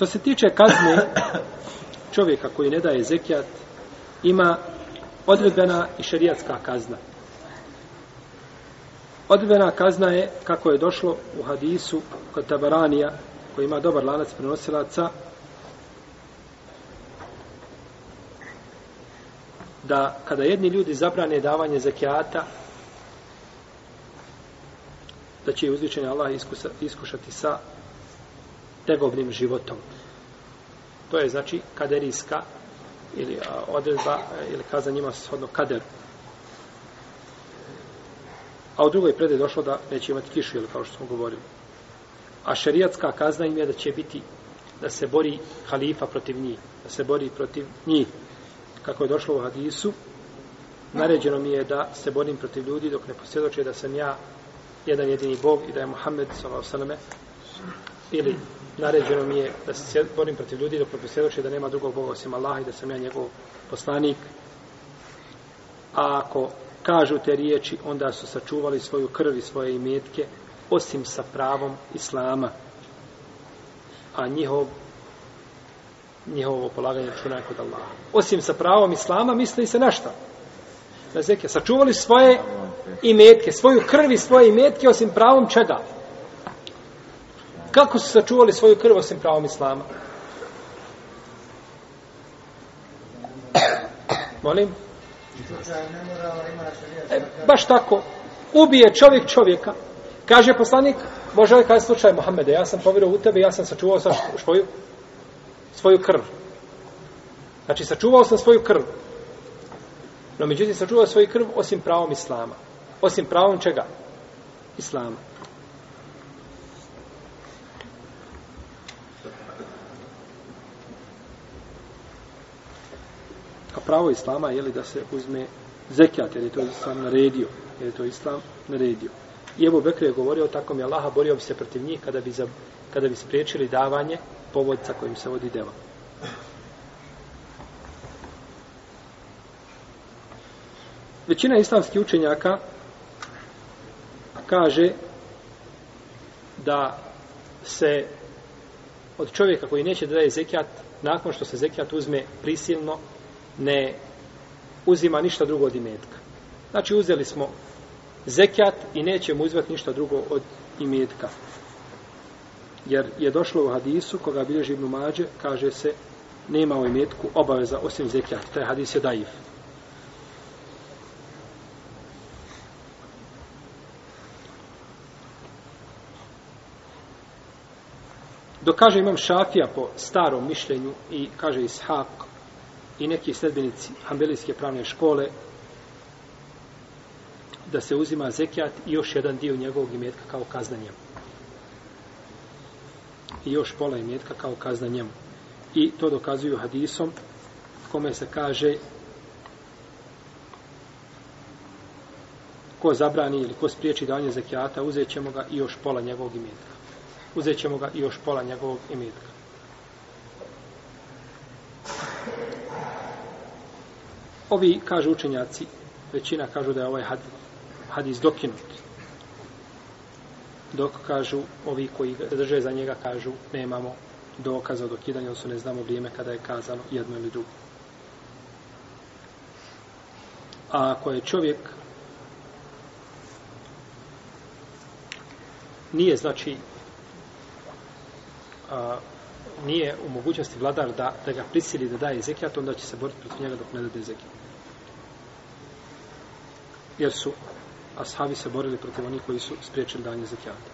Što se tiče kazne čovjeka koji ne daje zekijat, ima odredbena i šerijatska kazna. Odredbena kazna je, kako je došlo u hadisu kod Tabaranija, koji ima dobar lanac prenosilaca, da kada jedni ljudi zabrane davanje zekijata, da će uzvičeni Allah iskusa, iskušati sa tegovnim životom. To je znači kaderijska ili a, odredba e, ili kaza njima shodno kaderu. A u drugoj predaj došlo da neće imati kišu, ili kao što smo govorili. A šerijatska kazna im je da će biti da se bori halifa protiv njih, da se bori protiv njih. Kako je došlo u hadisu, naređeno mi je da se borim protiv ljudi dok ne posvjedoče da sam ja jedan jedini Bog i da je Muhammed s.a.v. ili naređeno mi je da se borim protiv ljudi dok ne da nema drugog Boga osim Allaha i da sam ja njegov poslanik. A ako kažu te riječi, onda su sačuvali svoju krv i svoje imetke, osim sa pravom Islama. A njihov njihovo polaganje računa je kod Allaha. Osim sa pravom Islama, misli se na šta? Na zekije. Sačuvali svoje imetke, svoju krv i svoje imetke, osim pravom čega? Kako su sačuvali svoju krv osim pravom Islama? Molim? E, baš tako. Ubije čovjek čovjeka. Kaže poslanik, može li kaj slučaj Mohamede, ja sam povjerao u tebe, ja sam sačuvao sa svoju, svoju krv. Znači, sačuvao sam svoju krv. No, međutim, sačuvao svoju krv osim pravom Islama. Osim pravom čega? Islama. A pravo Islama je li da se uzme zekijat, jer je to Islam naredio. Jer je to Islam naredio. I Ebu Bekr je govorio, tako mi Allaha borio bi se protiv njih kada bi, za, kada bi spriječili davanje povodca kojim se vodi deva. Većina islamskih učenjaka kaže da se od čovjeka koji neće da daje zekijat, nakon što se zekijat uzme prisilno, ne uzima ništa drugo od imetka. Znači uzeli smo zekijat i nećemo uzvati ništa drugo od imetka. Jer je došlo u hadisu, koga bilježi Ibn Mađe, kaže se, nema u imetku obaveza osim zekijat. Taj hadis je daif. Dok kaže imam šafija po starom mišljenju i kaže Ishak i neki sledbenici Hambelijske pravne škole da se uzima zekijat i još jedan dio njegovog imetka kao kazna njemu. I još pola imetka kao kazna njemu. I to dokazuju hadisom kome se kaže ko zabrani ili ko spriječi davanje zekijata, uzet ćemo ga i još pola njegovog imetka. Uzet ćemo ga i još pola njegovog imetka. Ovi, kažu učenjaci, većina kažu da je ovaj hadis, hadis dokinut. Dok kažu, ovi koji drže za njega kažu, nemamo dokaza o dokidanju, odnosno ne znamo vrijeme kada je kazano jedno ili drugo. A ako je čovjek nije znači a, nije u mogućnosti vladar da, da ga prisili da daje zekijat, onda će se boriti protiv njega dok ne dade zekijat. Jer su ashabi se borili protiv onih koji su spriječili danje zekijata.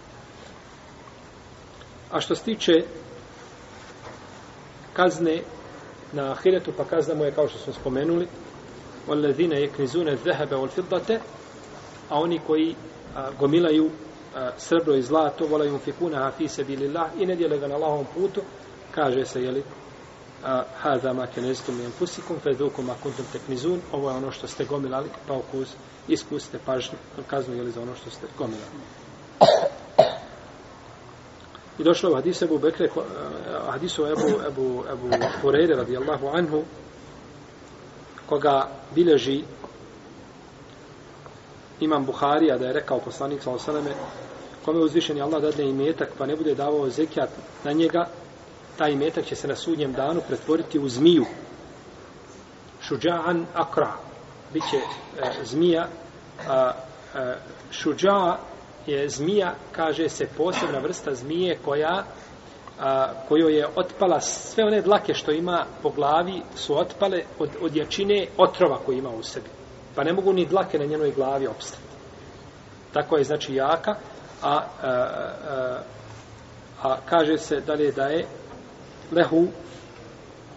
A što se tiče kazne na ahiretu, pa kazna mu je kao što smo spomenuli, وَالَّذِينَ يَكْنِزُونَ الذَّهَبَ وَالْفِضَّةَ a oni koji a, gomilaju a, srebro i zlato, volaju fikuna fi sabilillah i ne dijele ga na Allahovom putu, kaže se, jeli, a, haza ma keneztum jen fusikum, fedukum ma kuntum teknizun, ovo je ono što ste gomilali, pa ukus, iskusite pažnju, kaznu, jeli, za ono što ste gomilali. I došlo u hadisu Ebu Bekre, hadisu Ebu, Ebu, Ebu Hureyre radijallahu anhu, koga bileži imam Buharija da je rekao poslanik sa osaleme kome uzvišeni Allah dadne imetak pa ne bude davao zekijat na njega taj metak će se na sudnjem danu pretvoriti u zmiju. Šuđa'an akra. Biće e, zmija. A, a, šuđa je zmija, kaže se, posebna vrsta zmije koja a, kojoj je otpala sve one dlake što ima po glavi su otpale od, od jačine otrova koji ima u sebi. Pa ne mogu ni dlake na njenoj glavi opstati. Tako je znači jaka, a, a, a, a kaže se dalje da je lehu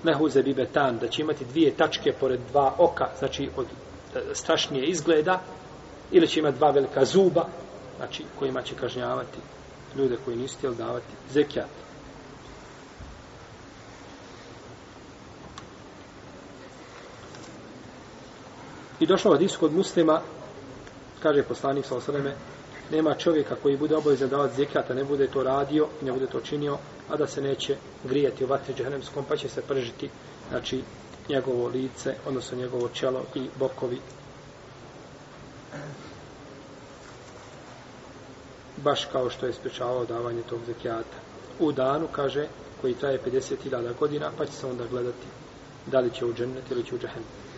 lehu zebibetan, da će imati dvije tačke pored dva oka, znači od e, strašnije izgleda, ili će imati dva velika zuba, znači kojima će kažnjavati ljude koji nisu htjeli davati zekijat. I došlo od kod muslima, kaže poslanik sa osaleme, nema čovjeka koji bude obavezan davati zekijat, a ne bude to radio i ne bude to činio, a da se neće grijati u vatri džehennemskom, pa će se pržiti znači, njegovo lice, odnosno njegovo čelo i bokovi. Baš kao što je sprečavao davanje tog zekijata. U danu, kaže, koji traje 50.000 godina, pa će se onda gledati da li će u džennet ili će u džehennem.